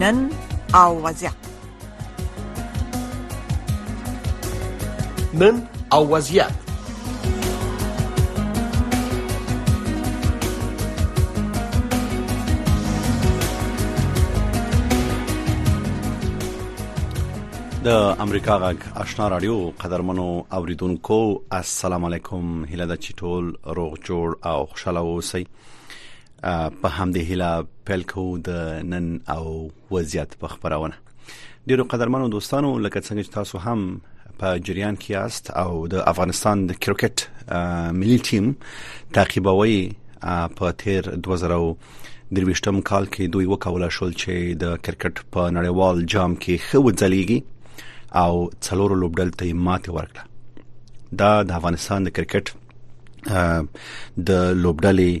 نن او وضع نن او وضعیت د امریکا غږ اشنا رادیو قدرمنو اوریدونکو السلام علیکم هیله ده چې ټول روغ جوړ او خوشاله اوسئ په همدې هیله پیل کوو د نن او وضعیت په خبرونه ډیرو قدرمنو دوستانو لکه څنګه چې تاسو هم په جریان کې یاست او د افغانستان د کرکټ ملي ټیم تعقیبوي په تیر 2000 درويشتم کال کې دوی وکولای شول چې د کرکټ په نړیوال جام کې ښه وځلېږي او څلورو لوبډل ته ماته ورکړه دا د افغانستان د کرکټ د لوبډلې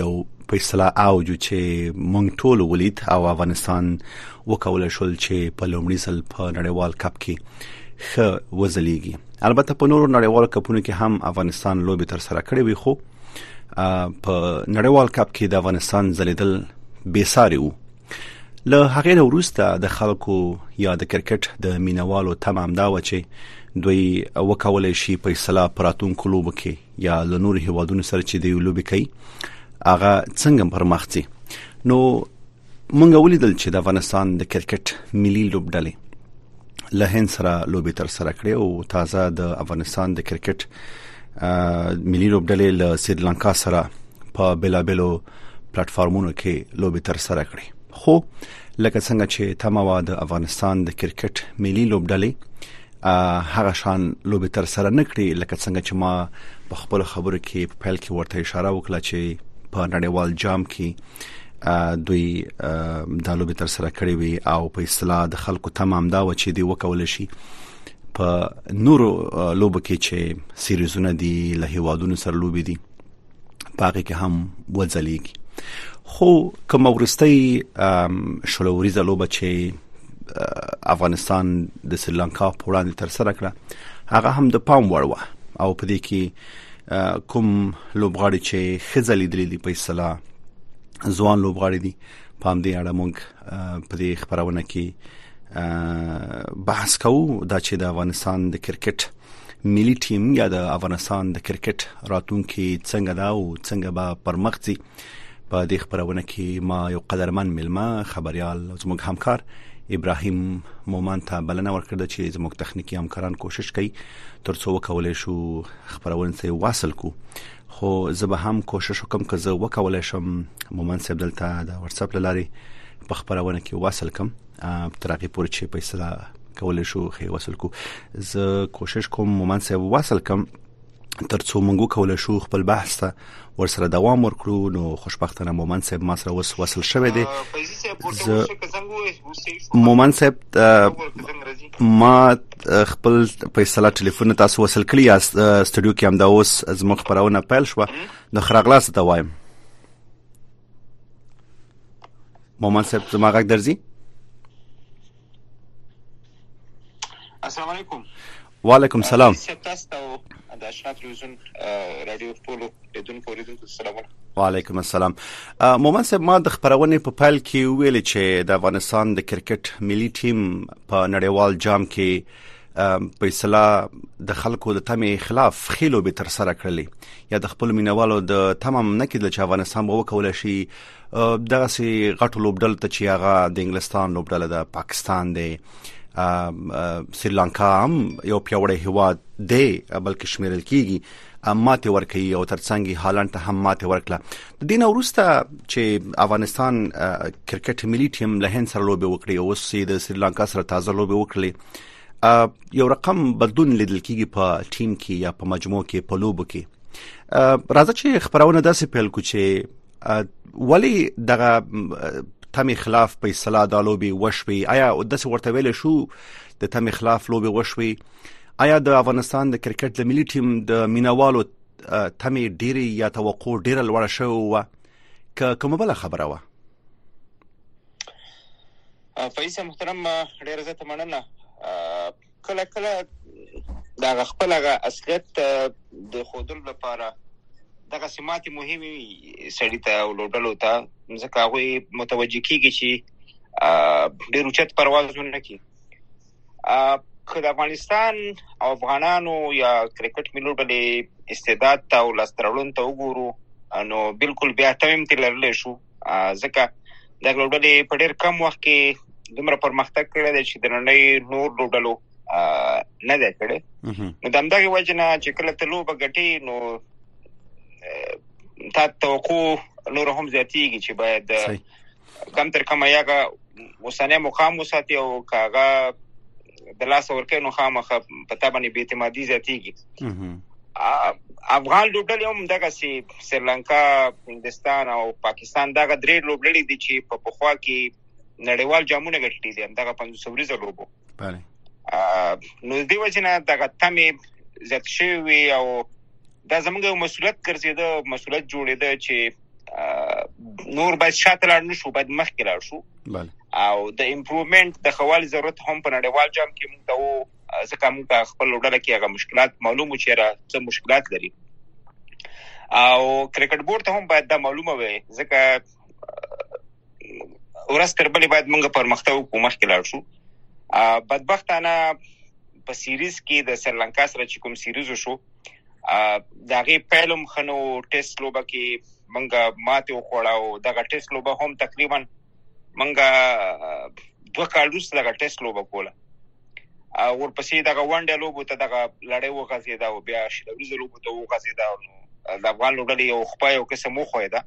یو په اصطلاح اوج چې مونږ ټول ولید او افغانستان وکولای شول چې په لومړي ځل په نړیوال کپ کې ښه وځلېږي البته په نورو نړیوالو کپونو کې هم افغانستان لوبي تر سره کړې وي خو په نړیوال کپ کې د افغانستان ځلیدل بې ساري وو له هغې نه وروسته د خلکو یا د کرکټ د مینوالو تمام دا و چې دوی وکول شي په اصلاح پراتونکو لوب کې یا له نور هیوادونو سره چې د لوب کوي هغه څنګه پرمخ ځي نو مونږ ولیدل چې د افغانستان د کرکټ ملي لوبډلې له هند سره لوبي تر سره کړې او تازه د افغانستان د کرکټ ملي لوبډلې له سریلانکا سره په بلابلو پلیټ فارمونو کې لوبي تر سره کړې خو لکه څنګه چې تموا د افغانستان د کرکټ ملي لوبډلې هغه شان لوبي تر سره نکړي لکه څنګه چې ما په خپل خبرو کې په پیل کې ورته اشاره وکړه چې په نړیوال جام کې دوی د لوبي تر سره کړی وي او په اصطلاح د خلکو تمام دا و چې دی وکول شي په نورو لوبو کې چې سیریزونه دي له هیوادونو سره لوبي دي پاګه کې هم وځلېږي خو کوم ورستۍ شلوري زلو بچي افغانستان د سریلانکا په وړاندې تر سره کړه هغه هم د پام وړ و او په دې کې کوم لوبغاړي چې خزلې دلی دی په اصطلاح ځوان لوبغاړي دي پام دې اړه مونږ په دې خبرونه کې بحث کوو دا چې د افغانستان د کرکټ ملي ټیم یا د افغانستان د کرکټ راتلونکي څنګه دا او څنګه به پرمخ ځي په دې خبرونه کې ما یو قدرمن ملما خبريال زموږ همکار ابراهيم مومن ته بلنه ورکړه چې زموږ تخنیکی همکاران کوشش کوي ترڅو وکولای شو خبرونه سي واصل کو خو زه به هم کوشش وکم که زه وکولای شم مومن صاحب دلته د واتس اپ لاري په خبرونه کې واصل کم تر هغه پورې چې په اصطلاح کول شو خې وصل کو زه کوشش کوم مومنت صاحب وصل کم ترڅو موږ کول شو خپل بحث ته ورسره دوام ورکړو نو خوشبختانه مومن صاحب ما سره وس وصل شوه دی مومن صاحب ما خپل په اصطلاح ټلیفون تاسو وصل کړی یا استودیو کې هم دا اوس زموږ خبرونه پیل شو نو خراغلاس ته وایم مومن صاحب زما غږ درځي السلام علیکم وعلیکم سلام تاسو ته د اشنا تلویزیون رادیو ټول لیدونکو اوریدونکو سلامونه وعلیکم السلام مومن صاحب ما د خبرونه په پایل کې ویل چې د افغانستان د کرکټ ملي ټیم په نړیوال جام کې په اصطلاح د خلکو د تمې خلاف خېلو به تر سره کړلې یا د خپل مینوالو د تمام نه کېدل چې افغانستان به وکول شي دغه سي غټو لوبډل ته چې هغه د انګلستان لوبډل ده پاکستان دی سریلانکا هم یو پیوړی هواد دی بلکې شمیرل کیږي ماته ورکړي او ترڅنګ هالند ته هم ماته ورکړه د دین وروسته چې افغانستان کرکټ ملي ټیم له هند سره لوبي وکړي او سې د سریلانکا سره تازه لوبي وکړي یو رقم بدلون لیدل کیږي په ټیم کې یا په مجموع کې په لوبو کې راځه چې خبرونه داسې پیل کو چې ولی دغه تم خلاف په اصطلاح د لوبي وشوي آیا د څه ورته ویل شو د تم خلاف لوبي وشوي آیا د افغانستان د کرکټ د ملي ټیم د مینوالو تم ډیری یا توقع ډیره لوړه شوه که کومه بل خبره وه فیصل محترم ډیر زیاته مننه کله کله دا خپل هغه اصلیت د خودل لپاره دغه سمات مهمي سړی ته او لوډلو ته ځکه هغه متوجي کیږي چې ډیر اوچت پروازونه کوي که د افغانستان او افغانانو یا کرکټ ملي لوبډلې استعداد ته او لاسته راوړنو ته وګورو نو بالکل بیا تمیم تر لرلی شو ځکه د لوبډلې په ډېر کم وخت کې دومره پرمختګ کړی دی چې د نړۍ نور لوبډلو نه دی کړی نو د همدغې وجې نه چې کله ته لوبه ګټې نو تا توقع نور هم زیاتیږي چې باید کم تر کمه یاګه اوسنۍ مقام وساتي او کاغه د لاس ورکې نو خامخه په تابانه به اعتمادي زیاتیږي افغان لوبډلې هم دغه سي سریلانکا هندستان او پاکستان دغه درې لوبډلې دي چې په پخوا کې نړیوال جامونه ګټلي دي دغه 500 ورځې لوبو بله نو دی وجنه دغه تمه زیات شوی او دا زموږ یو مسولیت ګرځیده مسولیت جوړیده چې نور باید شاته لاړ نشو باید مخکې لاړ شو بله او د امپروومنت د خوالي ضرورت هم په نړیوال جام کې موږ ته ځکه موږ ته خپل وړاندې کې هغه مشکلات معلوم چې را څه مشکلات لري او کرکټ بورډ ته هم باید دا معلومه وي ځکه ورځ تر بلې باید موږ پرمختګ وکړو مخکې لاړ شو بدبختانه په سیریز کې د سریلانکا سره چې کوم سیریز شو د هغې پیل هم ښه نه و، ټېسټ لوبه کې موږ ماتې وخوړه او دغه ټېسټ لوبه هم تقریبا موږ دوه کال وروسته دغه ټېسټ لوبه کوله او ورپسې دغه ون ډې لوبو ته دغه لړۍ وغځېده او بیا شل ورځې لوبو ته وغځېده نو د افغان لوبډلې یو خپای او قسم وخوېده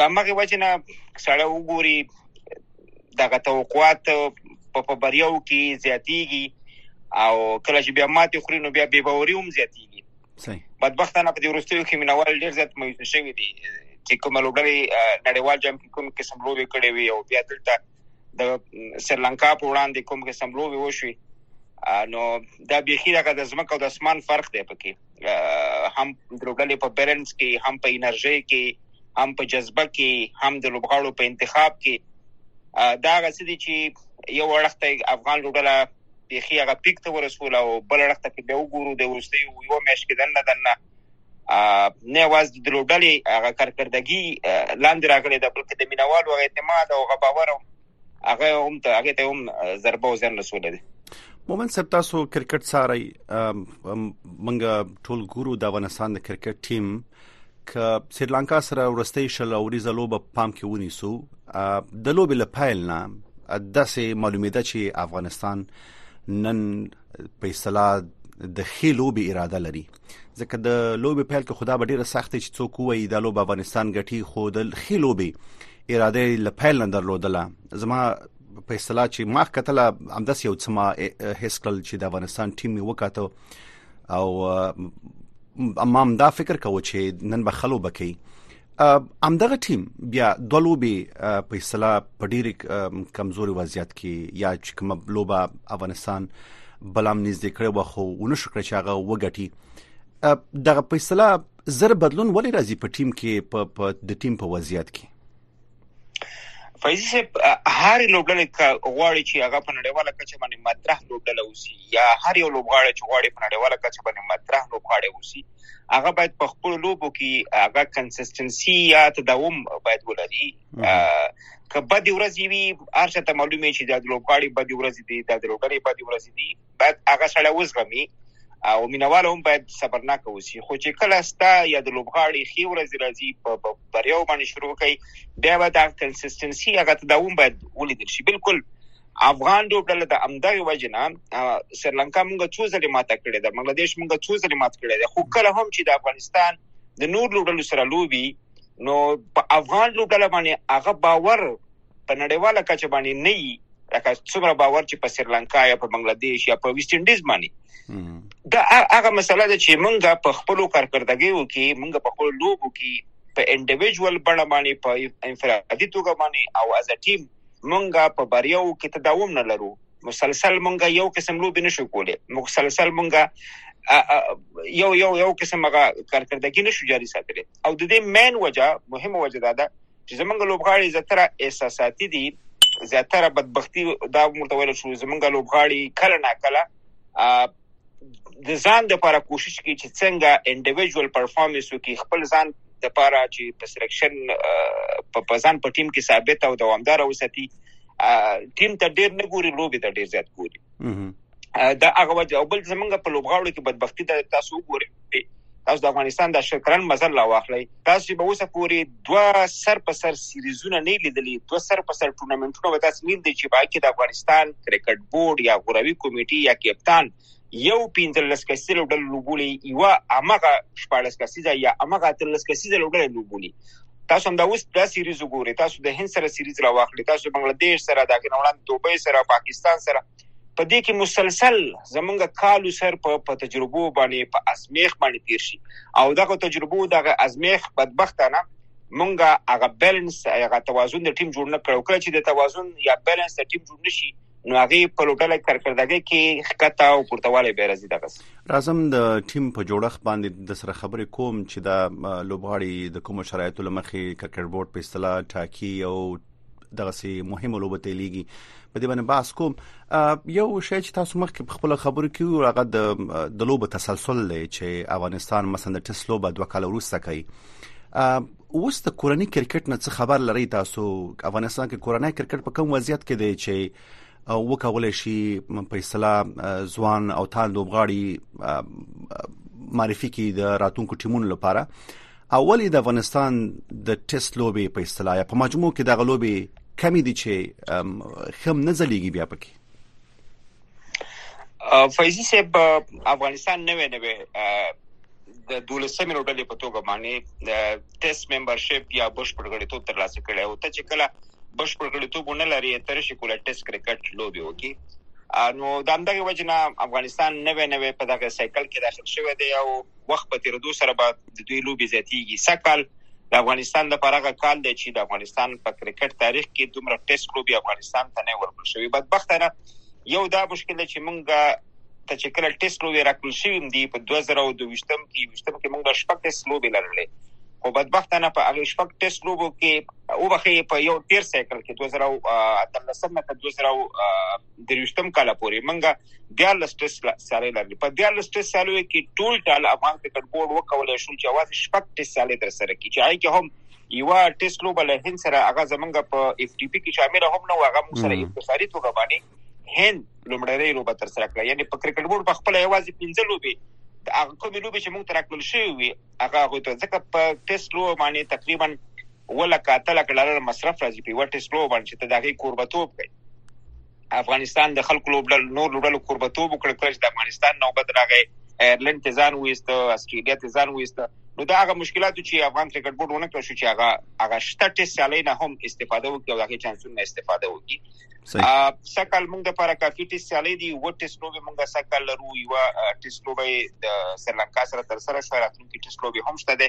د مغه وجنه سړی وګوري دغه توقعات په بریاو کې زیاتیږي او کله چې بیا ماته خوري نو بیا بې باوري هم زیاتیږي صحیح بدبختانه په دې ورستیو کې مینوال ډیر زیات مایوس شوی دي چې کوم لوبډلې نړیوال جام کې کوم قسم لوبي کړې وي او بیا دلته د سریلانکا په وړاندې کوم قسم لوبي وشوي نو دا بيخي دغه د زمکه او د اسمان فرق دی پکې هم دروډلې په بیلنس کې هم په انرژي کې هم په جذبه کې هم د لوبغاړو په انتخاب کې دا غسې دي چې یو وړخت افغان لوبډله بيخي هغه پیک ته ورسول او بل وړخت کې به وګورو د ورستي یو مېش کې دنه دنه نه واز د لوبډلې هغه کارکردګي لاندې راغلي د بلکې د مینوالو اعتماد او غباور هغه هم ته هغه ته هم ضربه او زیان رسول دي مومن صاحب تاسو کرکټ ساري منګه ټول ګورو د افغانستان د کرکټ ټیم ک سریلانکا سره ورستي شل او ریزه لوبه پام کې ونیسو د لوبې له پایل نه داسې معلومه ده چې افغانستان نن په اصطلاح د خېلو به اراده لري ځکه د لوبي پیل کې خدا به ډیره سخت چې څوک وایي د لوب افغانستان ګټي خو د خېلوبي اراده له پیل نه درلودله زما په اصطلاح چې ما کتل همداس یو څه ما هیڅ کل چې د افغانستان ټیم می وکاته او امام دا فکر کوو چې نن به خلو بکی امدغه ټیم بیا د لوبي په اصطلاح په ډیر کمزوري وضعیت کې یا چې کوم لوبه افغانستان بلام نږدې کړې و خو ونه شو کړی چې هغه وګټي دغه په اصطلاح زر بدلون ولې راځي په ټیم کې په د ټیم په وضعیت کې فیضی صاحب هر لوبډلې که غواړي چې هغه په نړیواله کچه باندې مطرح لوبډله اوسي یا هر یو لوبغاړی چې غواړي په نړیواله کچه باندې مطرح لوبغاړی اوسي هغه باید په خپل لوبو کې هغه کنسستنسي یا تداوم باید ولري که بد ورځ وي هر څه ته معلومه چې د لوبغاړي بد ورځ دي د لوبډلې بد ورځ دي باید هغه سړی وزغمي او مینوال هم باید صبرناک اوسي خو چې کله ستا یا د لوبغاړي خي ورځ راځي په بریاو باندې شروع کوي بیا به دا کنسیستنسي هغه تداوم باید ولیدل شي بالکل افغان لوبډله د امدغه وجنه سرلانکا مونږ څو ځلې ماته کړې ده بنگلاديش مونږ څو ځلې ماته کړې ده خو کله هم چې د افغانستان د نور لوبډلو سره لوبي نو په افغان لوبډله باندې هغه باور په نړیواله کچه باندې نه یي لکه څومره باور چې په سریلانکا یا په بنگلاديش یا په ویسټ انډیز باندې دا هغه مسله ده چې مونږه په خپل کارکردګیو کې مونږه په خپل لوبو کې په انډیویډوال بڼه باندې په انفرادي توګه باندې او از ا ټیم مونږه په بریاو کې تداوم نه لرو مسلسل مونږه یو قسم لوبي نشو کولای مسلسل مونږه یو یو یو قسم هغه کارکردګي نشو جاري ساتلی او د دې مین وجہ مهمه وجہ دا ده چې زمونږ لوبغاړي زیاتره احساساتي دي زیاتره بدبختی دا موږ ته ویل شو زمونږ لوبغاړي کله نا کله د ځان د لپاره کوشش کوي چې څنګه انډیویډوال پرفارمنس وکړي خپل ځان د لپاره چې په سلیکشن په پزان په ټیم کې ثابت او دوامدار وساتي ټیم ته ډیر نه ګوري لوبي ته ډیر زیات ګوري دا هغه وجه او بل زمونږ په لوبغاړو کې بدبختی ده تاسو وګورئ تاسو د افغانستان د شکرن مزل لا واخلئ تاسو به اوسه پوری دوه سر په سر سیریزونه نه لیدلی دوه سر په سر ټورنمنټونه به تاسو نیل دي چې باقي د افغانستان کرکټ بورډ یا غوروي کمیټه یا کپتان یو 15 کسیزه لوبډله لوبولي یو امغه 14 کسیزه یا امغه 13 کسیزه لوبډله لوبولي تاسو هم دا اوس دا سیریز وګورئ تاسو د هند سره سیریز را واخلئ تاسو بنگلاديش سره دا کې وړاندې دوبۍ سره پاکستان سره په دې کې مسلسل زمونږ کالو سر په په تجربو باندې په ازمیخ باندې تیر شي او دغه تجربو دغه ازمیخ بدبختانه مونږه هغه بیلنس هغه توازن د ټیم جوړ نه کړو کله چې د توازن یا بیلنس د ټیم جوړ نشي نو هغه په لوټله کارکردګۍ کې ښکته او پورتوالی به راځي دغه راځم د ټیم په جوړښت باندې د سره خبرې کوم چې دا لوبغاړي د کوم شرایطو لمخې کرکټ بورډ په اصطلاح ټاکي او دغه سي مهمه لوبه تیلیږي په دې باندې باس کوم یو شی چې تاسو مخکې په خپل خبرو کې هغه د د لوبه تسلسل دی چې افغانستان مثلا د ټیسلو بعد وکاله ورسته کوي اوس د کورنۍ کرکټ نه څه خبر لري تاسو افغانستان کې کورنۍ کرکټ په کوم وضعیت کې دی چې او وکول شي په اصطلاح ځوان او تان لوبغاړي معرفي کی د راتونکو ټیمونو لپاره اولی د افغانستان د ټیسټ لوبي په اصطلاح په مجموع کې د غلوبي کمی دي چې خم نه ځلېږي بیا پکې فیضی صاحب افغانستان نوې نوې د دولسمې روټلې په توګه باندې ټیسټ ممبرشپ یا بش پرګړیتوب ترلاسه کړي او ته چې کله بش پرګړیتوب ونه لري تر شي کوله ټیسټ کرکټ لوبي وکي نو د همدغه وجنه افغانستان نوې نوې په دغه سایکل کې داخل شوی دی او وخت په تیر دوه سره بعد د دوی لوبي زیاتیږي سکل د افغانستان لپاره هغه کال دی چې د افغانستان په کرکټ تاریخ کې دومره ټیسټ لوبي افغانستان ته نه ورکړل شوې بدبختانه یو دا مشکل چې مونږ ته چې کله ټیسټ لوبي راکړل شوې دي په 2022 کې وشتم کې مونږ شپږ ټیسټ لوبي لرلې خو بدبختانه په هغه شپږ ټیسټ لوبو کې او بخې په یو تیر سایکل کې 2013 نه 2000 درویشتم کال پورې منګه دیارلس ټیسټ سیالۍ لرلې په دیارلس ټیسټ سیالیو کې ټول ټال افغان کرکټ بورډ وکولای شو چې اواز شپږ ټیسټ سیالۍ تر سره کړي چې هغه هم یو ټیسټ لوبه له هند سره هغه زمونږ په اف ټي پی کې شامل هم نه هغه موږ سره اقتصادي توګه باندې هند لومړنۍ لوبه تر سره کړه یعنی په کرکټ بورډ په خپل اواز 15 لوبي هغه کومې لوبې چې موږ تر کړل شوې وي هغه هغه ته ځکه په ټیسټ لوبه باندې تقریبا اووه لکه اته لکه ډالر مصرف راځي په یوه ټیسټ لوبه باندې چې ته د هغې کوربتوب کوي افغانستان د خلکو لوبډل نور لوبډلو کوربتوب وکړ کله چې د افغانستان نوبت راغی ایرلند ته ځان وېست استرالیا ته ځان وېست نو دا هغه مشکلات چې افغان کرکټ بورډ ونه کړ شو چې هغه هغه شته ټیسټ سیالي نه هم استفاده وکړي او هغه چانسونه استفاده وکړي سکل موږ د پر کافي ټیسټ سیالي دی و ټیسټ لوبه موږ سکل لرو یو ټیسټ لوبه د سریلانکا سره تر سره شو راتلونکي ټیسټ لوبه هم شته ده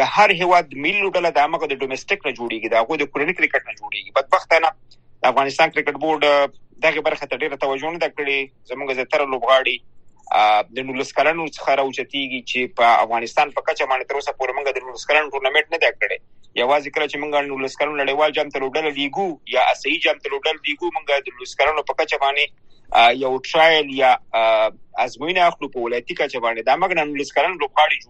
د هر هیواد ملي لوبډله د هغه د ډومېسټک نه جوړیږي د هغه د کورني کرکټ نه جوړیږي بدبختانه د افغانستان کرکټ بورډ دغه برخه ته ډیره توجه نه کړې زموږ زیاتره لوبغاړي د 19 کلنو څخه راوچتيږي چې په افغانستان په کچه باندې تر اوسه پورې موږ د 19 کلنو ټورنمنت نه دی کړی یوازې کله چې موږ 19 کلنو نړیوال جام ته لوبډل لیګو یا اسیي جام ته لوبډل لیګو موږ د 19 کلنو په کچه باندې یو ټرایل یا ازموینه اخلو په ولایتي کچه باندې دا موږ 19 کلنو لوبغاړي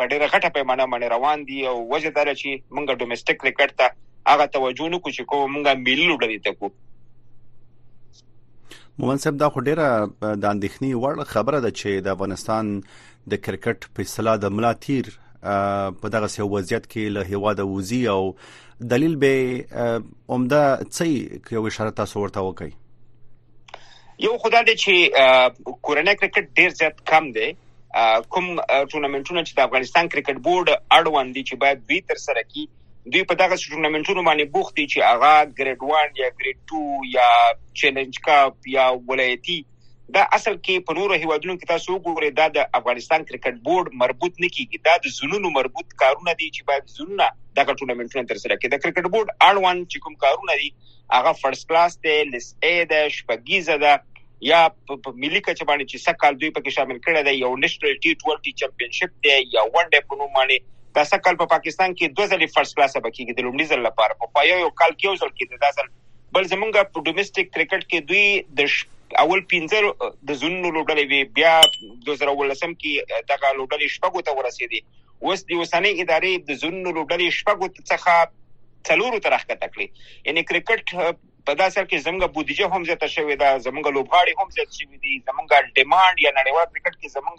په ډیره غټه پیمانه باندې روان دي او وجه دا چې موږ ډومېسټک کرکټ ته هغه توجه نکو چې کوم موږ ملي لوبډلې ته کو مومن صاحب دا خو ډیره د اندېښنې وړ خبره ده چې د افغانستان د کرکټ په اصطلاح د ملا تیر په دغه سیو وضعیت کې له هوا د وزي او دلیل به عمده څه یو اشاره تاسو ورته وکړئ یو خدای دی چې کورنۍ کرکټ ډیر زیات کم دی کوم ټورنمنټونه چې د افغانستان کرکټ بورډ اړوند دي چې باید دوی تر سره کی دوی په دغه ټورنمنټونو باندې بوخت دي چې هغه ګریډ 1 یا ګریډ 2 یا چیلنج کپ یا ولایتي دا اصل کې په نورو هیوادونو کې تاسو وګورئ دا د افغانستان کرکټ بورډ مربوط نه کیږي دا د زونونو مربوط کارونه دي چې باید زونه دغه ټورنمنټونه تر سره کړي د کرکټ بورډ اړوند چې کوم کارونه دي هغه فرست کلاس دی لیس ای ده شپږیزه ده یا په ملي کچه باندې چې سکهال دوی پکې شامل کړي دی یو نېشنل ټي 20 چمپیونشپ دی یا ون ډې په نوم باندې دا سکهال په پاکستان کې دوه ځلې فرست کلاس به کېږي د لومړي ځل لپاره په خو یو کال کې یو ځل کېږي دا ځل بل زمونږ په ډومېسټک کرکټ کې دوی د اول پنځه د زونو لوبډلې وی بیا 2018 کې دغه لوبډلې شپږو ته ورسېدې اوس د اوسنۍ ادارې د زونو لوبډلې شپږو څخه څلورو ته راښکته کړي یعنی کرکټ په داسې حال کې زموږ بودیجه هم زیاته شوې ده زموږ لوبغاړي هم زیات شوي دي زموږ ډیماند یا نړیوال کرکټ کې زموږ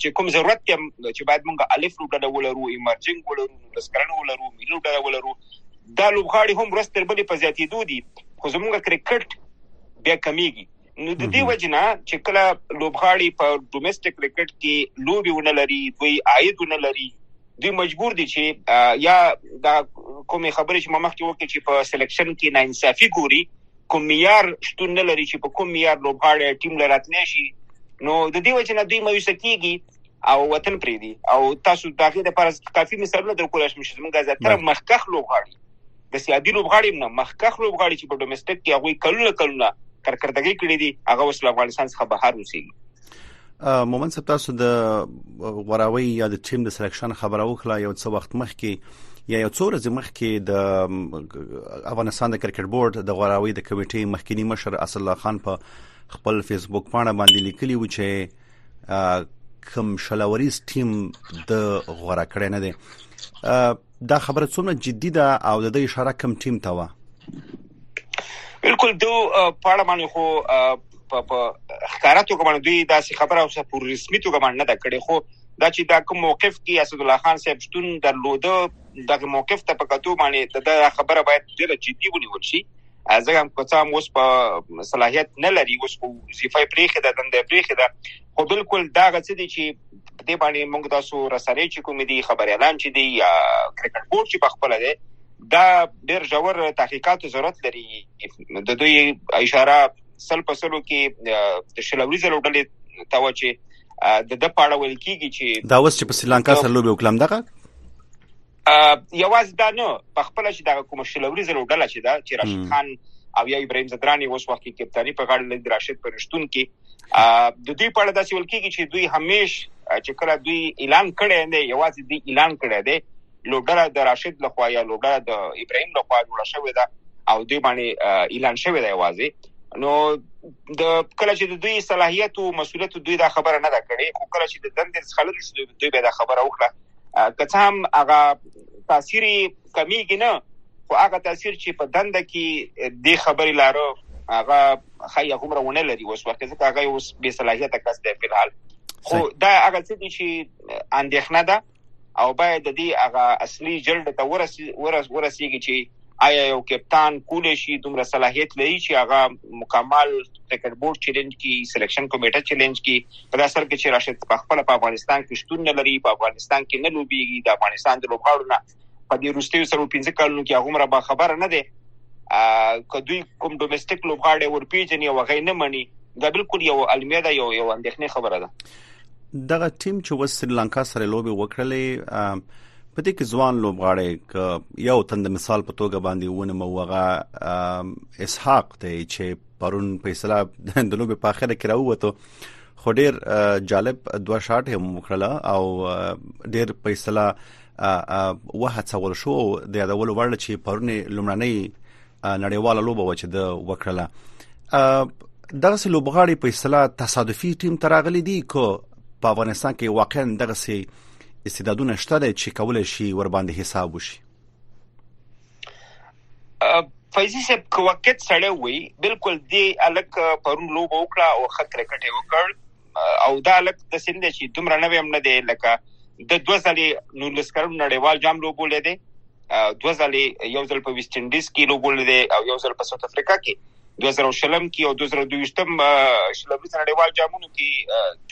چې کوم ضرورت چې باید موږ الف لوبډله ولرو ایمرجنګ ولرو تذکرنه ولرو ملي لوبډله ولرو دا لوبغاړي هم ورستر بلې په زیاتېدو دي خو زموږ کرکټ بیا کمیږي نو د دې وجنه چې کله لوبغاړي په ډومېسټک کرکټ کې لوبي ونه لري دوی عاید ونه لري دوی مجبور دي چې یا دا کومې خبرې چې مخکې وکړي چې په سلیکشن کې ناانصافي ګوري کوم معیار شتون نه لري چې په کوم معیار لوبغاړي ټیم لراتنې شي نو د دې وجنه دوی مایوس کیږي او وطن پریدي او تاسو داغه د پر کافي مثالونه درکول شم چې موږ زیاتره مخکخ لوبغاړي د سیادي لوبغاړي نه مخکښ لوبغاړي چې په ډومېسټک کې هغه کلونه کلونه کارکردګي کړې دي هغه اوس له افغانستان څخه بهر اوسېږي مومن صاحب تاسو د غوراوي یا د ټیم د سلیکشن خبره وکړه یو څه وخت مخکې یا یو څو ورځې مخکې د افغانستان د کرکټ بورډ د غوراوي د کمیټې مخکنی مشر اسد الله خان په خپل فیسبوک پاڼه باندې لیکلی و چې کوم شلوریز ټیم د غوړه کړی نه دی دا خبره څومره جدي ده او د دې اشاره کوم ټیم ته و بالکل دو پاړه باندې خو په ښکارا توګه باندې دوی دا څه خبره اوسه پر رسمي توګه باندې نه دا کړي خو دا چې دا کوم موقف کې اسد الله خان صاحب شتون درلوده دغه موقف ته په کتو باندې دا خبره باید ډیره جدي ونیول شي ځکه هم کوڅه هم اوس په صلاحیت نه لري اوس خو وظیفه پریخه ده دنده پریخه ده خو بالکل دا غڅ دي چې دې باندې موږ تاسو رسنۍ چې کوم دي خبر اعلان چې دی یا کرکټ بورډ چې بخپل دی دا ډیر ژور تحقیقات ضرورت لري د دوی اشاره سل په سلو کې د شلوري زلو ډلې تاو چې د د پاړه ویل کیږي چې دا اوس چې په سریلانکا سره لوبي وکړم دغه یوازې دا نه په خپل چې دا کوم شلوري زلو ډله چې دا چې راشد خان او یا ابراهيم زدراني اوس وخت کې کپتانی په غاړه لري راشد پرشتون کې د دوی په اړه داسې ول کېږي چې دوی همیش چې کله دوی اعلان کړي نه یوازې دوی اعلان کړي دي لوډره د راشد لخوا یا لوډره د ابراهيم لخوا جوړه شوې ده او دوی باندې اعلان شوې ده یوازې نو د کله چې د دوی صلاحيت او مسولیت دوی دا خبره نه ده کړې خو کله چې د دندې خلل شو دوی به دا خبره وکړه که څه هم هغه تاثیر کمیږي نه خو هغه تاثیر چې په دنده کې د خبرې لارو هغه خی هغه ونه لري اوس وخت ځکه هغه اوس به صلاحیت کس دی په حال خو دا هغه څه دي چې اندېښنه ده او باید د دې هغه اصلي جلد ته ورسیږي چې ایا یو کپتان کولی شي دومره صلاحیت لري چې هغه مکمل کرکټ بورډ چیلنج کی سلیکشن کمیټه چیلنج کی په داسې حال کې چې راشد په خپل په افغانستان کې شتون نه لري په افغانستان کې نه لوبيږي د افغانستان د لوبغاړو نه په دې وروستیو سره 15 کلونو کې هغه مره با خبره نه ده کدوې کوم ډومېسټک لوبغاړي ورپیژني او غي نه مني دا بالکل یو علمي ده یو یو اندېښنه خبره ده دغه ټیم چې وس سریلانکا سره لوبي وکړلې په دې کې ځوان لوبغاړی ک یو تند مثال په توګه باندې ونه موغه اسحاق ته چې پرون په اصطلاح د لوبې په اخر کې راووته خو ډیر جالب دوه شاټ هم وکړه او ډیر په اصطلاح وه څول شو د یادولو وړ چې پرونه لمړنۍ نړیواله لوبه و چې د وکړله دغه سه لوبغاړي په اصطلاح تصادفي ټیم تراغلي دي کو په افغانستان کې واقعا دغه سه استعدادونه شته چې کولای شي ور باندې حساب وشي فیضی صاحب کوکت سړی وي بالکل دی الک پرون لوب وکړه او خطر کټه وکړ او دا لک د سند چې دومره نوې هم نه دی لکه د دوه ځلې نو لسکرم نړیوال جام لوبولې دی دوه ځلې یو ځل په ویسټ انډیز کې لوبولې دی او یو ځل په ساوث افریقا کې 2020 کې او 2022 شلمي نړیوال جامونو کې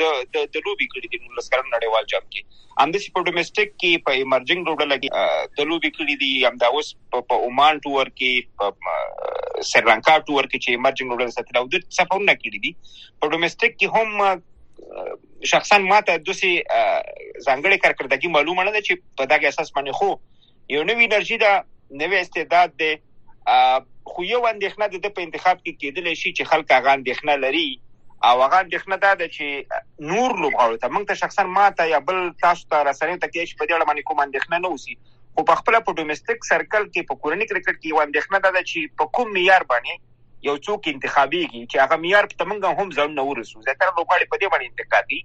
د د لوبي کړي دي نو لسکرم نړیوال جام کې اندشي په ډومېسټک کې په ایمرجنګ روډ لګي د لوبي کړي دي همدا اوس په عمان ټور کې په سریلانکا ټور کې چې ایمرجنګ ورلډ ساتل او د سفرونه کړی دي په ډومېسټک کې هم شخصا ماته د سي ځانګړي کارکردګي معلومه نه ده چې په دغه اساس باندې خو یو نوې انرژي ده نوې استعداد ده خو یو اندېښنه ده په انتخاب کې کېدل شي چې خلک هغه اندېښنه لري او هغه اندېښنه ده چې نور لوبغاړو ته موږ ته شخصا ماته یا بل تاسو ته رسنۍ ته کې چې په دې اړه باندې کوم اندېښنه نه وسی خو په خپله په ډومېسټک سرکل کې په کورني کرکټ کې یوه اندېښنه دا ده چې په کوم معیار باندې یو څوک انتخابېږي چې هغه معیار ته موږ هم ځانونه ورسو زیاتره لوبغاړي په دې باندې انتقاد کوي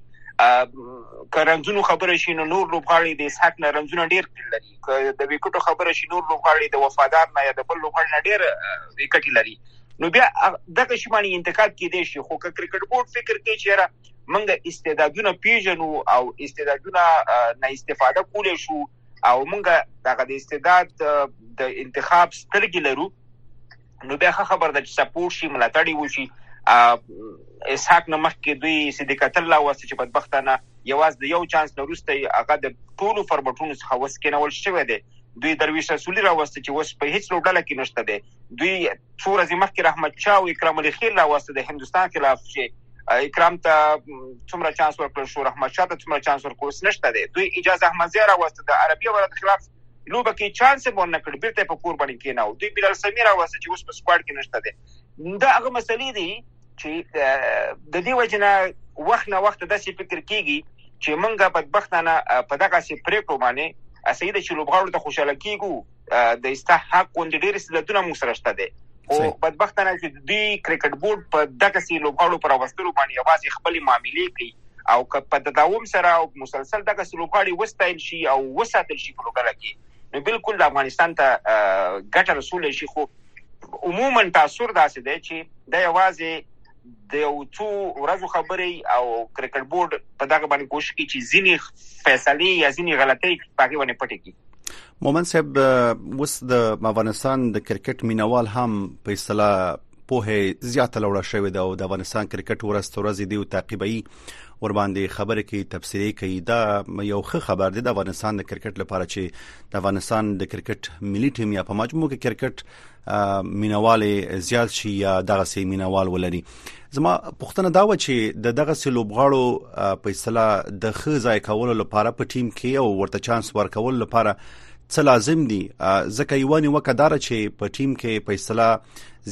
که رنځونو خبره شي نو نور لوبغاړي د اسحاق نه رنځونه ډیر لري که د ویکټو خبره شي نور لوبغاړي د وفادار نه یا د بل لوبغاړي نه ډیر ویکټ لري نو بیا دغه شی باندې انتقاد کیدې شي خو که کرکټ بورډ فکر کوي چې موږ استعدادونه پیژنو او استعدادونه نه استفاده کولای شو او موږ دغه د استعداد د انتخاب سترګې لرو نو بیا خبر ده چې سپورټ شي ملاتړي وشي اسحاق نه مخکې دوی صدیق الله واسه چې بدبختانه یواز د یو چانس نه روسته هغه د ټولو فرمټونو څخه وسکینول شوې ده دوی درویش رسولي راوسته چې وس په هیڅ لوډله کې نشته ده دوی څو ورځې مخکې رحمت شاه او اکرام علي خیل راوسته د هندستان خلاف چې اکرام ته څومره چانس ورکړل شو رحمت شاه ته څومره چانس ورکړل شو نشته دی دوی اجازه احمد زیار راوسته د عربي ولایت خلاف لوبه کې چانس مور نه کړ بیرته په کور باندې کې نه و دوی بلال سمیر راوسته چې اوس په سکواډ کې نشته دی دا هغه مسلې دي چې د دې وجنه وخت نه وخت د څه فکر کیږي چې مونږه بدبختانه په دغه سي پریکړو باندې اسید چې لوبغاړو ته خوشاله کیږو د استا حق غونډې ډېر سلتونه موږ سره شته دي خو بدبختانه چې دوی کرکټ بورډ په دغه سي لوبغاړو پر وستلو باندې یوازې خپل معاملې کوي او که په تداوم سره او مسلسل دغه سي لوبغاړي وستایل شي او وساتل شي په لوګل کې نو بالکل د افغانستان ته ګټه رسول شي خو عموما تاثیر داسې دی چې د یوازې د یو څو ورځو خبرې او کرکټ بورډ په دغه باندې کوشش کوي چې ځینې فیصله یا ځینې غلطۍ په هغه باندې پټې کړي مومن صاحب اوس د افغانستان د کرکټ مینوال هم په اصطلاح په هي زیات لوړه شوې ده او د افغانستان کرکټ ورځ تر ورځې دی او تعقیبي ور باندې خبرې کوي تفسیرې کوي دا یو ښه خبر دی د افغانستان د کرکټ لپاره چې د افغانستان د کرکټ ملي ټیم یا په مجموع کې کرکټ مینوال زیات شي یا دغه سي مینوال ولري زما پښتنه دا و چې د دغه سي لوبغاړو په اصطلاح د خې ځای کولو لپاره په ټیم کې او ورته چانس ورکول لپاره څه لازم دي ځکه یو نیو کدار چې په ټیم کې په اصطلاح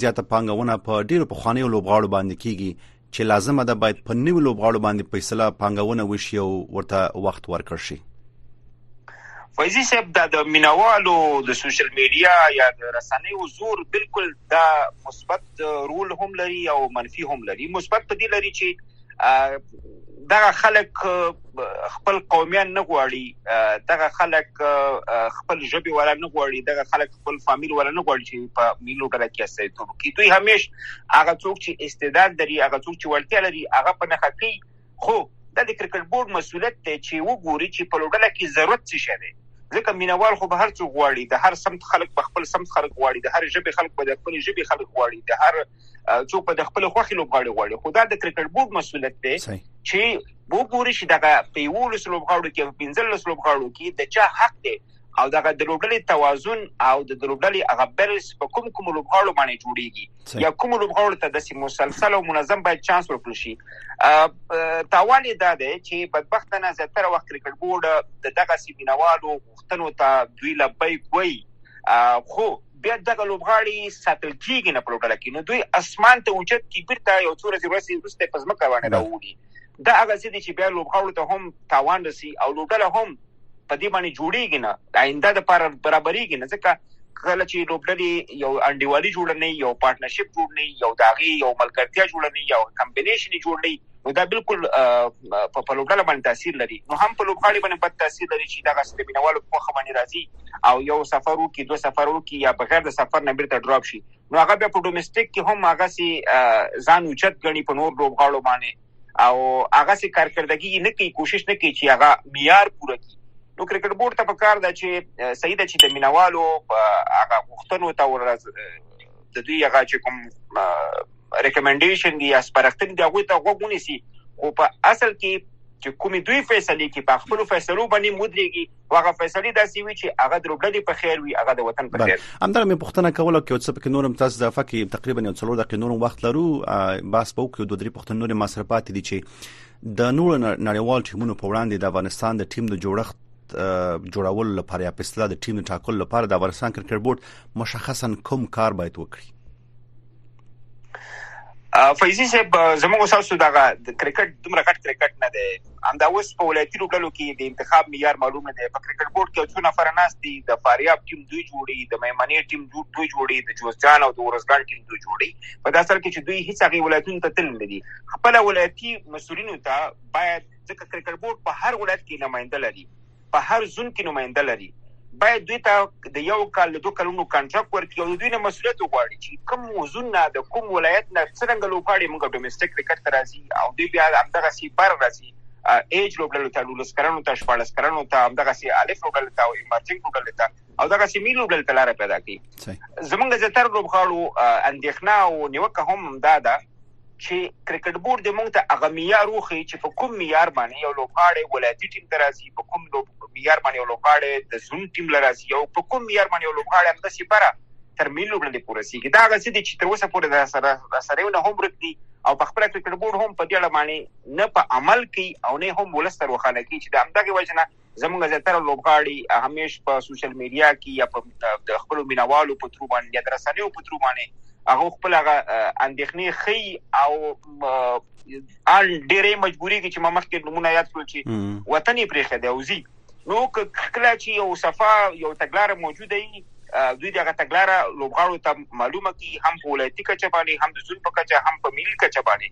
زیاته پانګونه په ډیرو پخوانیو لوبغاړو باندې کیږي چې لازمه ده باید په نوي لوبغاړو باندې په اصطلاح پانګونه وشي او ورته وخت ورکړ شي فیضی صاحب دا د مینوالو د سوشل میډیا یا د رسنیو زور بالکل دا مثبت رول هم لري او منفي هم لري مثبت په دې لري چې دا خلک خپل قومیان نه غواړي دا خلک خپل ژبه ولا نه غواړي دا خلک خپل فامیل ولا نه غواړي چې په ملي لوبډله کې استعداد وکړي دوی همیش هغه څوک چې استعداد لري هغه څوک چې وړتیا لري هغه په نخښه کوي خو د کرکټ بورډ مسولیت دی چې وګوري چې په لوبډله کې ضرورت څه شي دی ځکه مینوال خو به هر څوک غواړي د هر سمت خلک په خپل سمت خلک غواړي د هر ژبې خلک په خپل ژبې خلک غواړي د هر څوک په خپل خوخي لوبغاړي غواړي خو دا د کرکټ بورډ مسولیت دی چې وګوري چې دغه په یو لس لوبغاړو کې 15 لس لوبغاړو کې د چا حق دی او دغه د لوبډلې توازن او د لوبډلې هغه بیلنس په کوم کوم لوبغاړو باندې جوړیږي یا کوم لوبغاړو ته د مسلسل او منظم باید چانس ورکړي شي تاوان یې دا دی چې بدبختانه زیاتره وخت کرکټ بورډ د دغه سیمینوالو غوښتنو ته دوی لبیک وایي خو بیا دغه لوبغاړي ساتل کیږي نه په لوبډله کې نو دوی اسمان ته اوچت کی بیرته یو څو ورځې وروسته په ځمکه باندې راوړي دا هغه څه دي چې بیا لوبغاړو ته هم تاوان رسي او لوبډله هم په دې باندې جوړیږي نه د آینده لپاره برابرېږي نه ځکه کله چې لوبډلې یو انډیوالي جوړ نه یو پارټنرشپ جوړ نه یو داغي یو ملګرتیا جوړ نه یو کمبینیشن جوړ نه نو دا بالکل په لوبډله باندې تاثیر لري نو هم په لوبغاړي باندې بد تاثیر لري چې دا غسل مینوالو په خو باندې راځي او یو سفر وکي دوه سفر وکي یا بغیر د سفر نه بیرته ډراپ شي نو هغه بیا په ډومېسټک کې هم هغه سي ځان اوچت غني په نور لوبغاړو باندې او هغه سي کارکردګي نه کوي کوشش نه کوي چې هغه معیار پوره کړي نو کرکټ بورډ ته پکار ده چې صحیح ده چې د مینوالو هغه غوښتنو ته ورز د دوی هغه چې کوم ریکمنډیشن دی یا سپارښتنې دی هغه ته غوږ ونیسي خو په اصل کې چې کومې دوی فیصله کې په خپل فیصلو باندې مدريږي هغه فیصله داسې وي چې هغه د روبډلې په خیر وي هغه د وطن په خیر همدار مې پښتنه کوله کې څه پکې نورم تاسو اضافه کې تقریبا یو څلور دقیقې نورم وخت لرو باس په کې دوه درې پښتنه نورې ما سره پاتې دي چې د نور نړیوال ټیمونو په وړاندې د افغانستان د ټیم د جوړښت جوړول لپاره یا په اصطلاح د ټیم ټاکل لپاره د افغانستان کرکټ بورډ مشخصا کوم کار باید وکړي فیضی صاحب زموږ تاسو دغه کرکټ دومره غټ کرکټ نه دی همدا اوس په ولایتي لوبډلو کې د انتخاب معیار معلوم نه دی په کرکټ بورډ کې څو نفر ناست دي د فاریاب ټیم دوی جوړي د میمنې ټیم دوی جوړي د جوزجان او د ورزګان ټیم دوی جوړي په داسې حال کې چې دوی هیڅ هغه ولایتونو ته تلل نه دي خپل ولایتي مسولینو ته باید ځکه کرکټ بورډ په هر ولایت کې نماینده لري په هر زون کې نماینده لري باید دوی ته د یو کال له دوه کلونو کانټراکټ ورکړي او د دوی نه مسؤلیت وغواړي چې کوم زون نه د کوم ولایت نه څرنګه لوبغاړي موږ ډومېسټک کرکټ ته راځي او دوی بیا همدغسې بر راځي ایج لوبډلو ته نولس کلنو ته شپاړس کلنو ته همدغسې الف لوبډلو ته او ایمرجنګ لوبډلو ته او دغه سیمې لوبډل ته لار پیدا کړي زمونږ د زیاتره لوبغاړو اندېښنه او نیوکه هم دا ده چې کرکټ بورډ د مونږ ته هغه معیار وخی چې په کوم معیار باندې یو لوبغاړی ولایتي ټیم ته راځي په کوم لوب معیار باندې یو لوبغاړی د زون ټیم لراځي او په کوم معیار باندې یو لوبغاړی هم د سپاره تر ملي وړاندې پوره سیږي دا غسې دي چې تر اوسه پورې د سره سره نه هم ورک دي او په خپل کرکټ بورډ هم په دې اړه باندې نه په عمل کې او نه هم ولستر وخانه کې چې د همدغه وجنه زموږ زیاتره لوبغاړي همیش په سوشل میډیا کې یا په د خپل مینوالو په ترو باندې یا درسنیو په ترو باندې هغه خپل هغه اندېښنې خي او ان ډېرې مجبوري کې چې ما مخکې نمونه یاد کړو چې وطن یې پرې خدای او زی نو کله چې یو صفه یو تګلار موجوده وي دوی دغه تګلار لوبغاړو ته معلومه کی هم په ولایتي کچه باندې هم د زون په کچه هم په ملي کچه باندې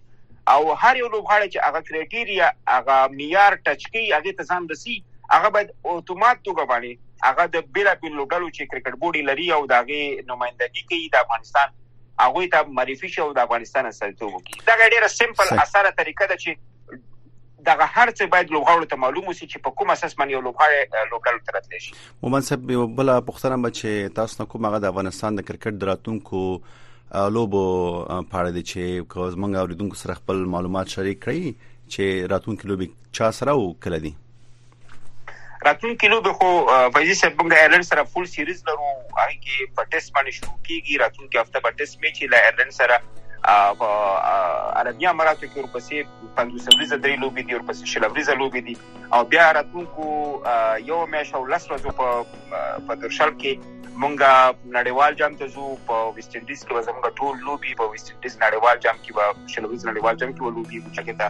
او هر یو لوبغاړی چې هغه کرایټیریا هغه معیار ټچ کوي هغه ته ځان رسی هغه باید اتومات توګه باندې هغه د بیلا بیل لوبډلو چې کرکټ بورډ لري او داغه نمائندګي کوي د افغانستان هغه ته معرفي شي او د افغانستان استازیتوب وکړي دا ډیره سیمپل اسانه طریقه ده چې دغه هر څه باید لوبغاړو ته معلوم وسی چې په کوم اساس باندې یو لوبغاړی لوبډلو ته راتلی شي مومن صاحب یو بل پوښتنه به چې تاسو نه کومه د افغانستان د کرکټ دراتونکو لوبو پاړه دي چې کوز منګه اوریدونکو سره خپل معلومات شریک کړئ چې راتونکو لوبي چا سره او کله دي راتلونکي لوبې خو فیضي صاحب موږ ایرلند سره فول سیریز لرو هغه کې په ټیسټ باندې شروع کیږي راتلونکي هفته به ټیسټ میچ له ایرلند سره په عربي اماراتو کې ورپسې پنځوس ورځې درې لوبې دي ورپسې شل ورځې لوبې دي او بیا راتلونکو یو میاشت او لس ورځو په په درشل کې مونږه نړیوال جام ته ځو په ویسټ انډیز کې زموږ ټول لوبي په ویسټ انډیز نړیوال جام کې به شل ورځې نړیوال جام کې ولوبي چې دا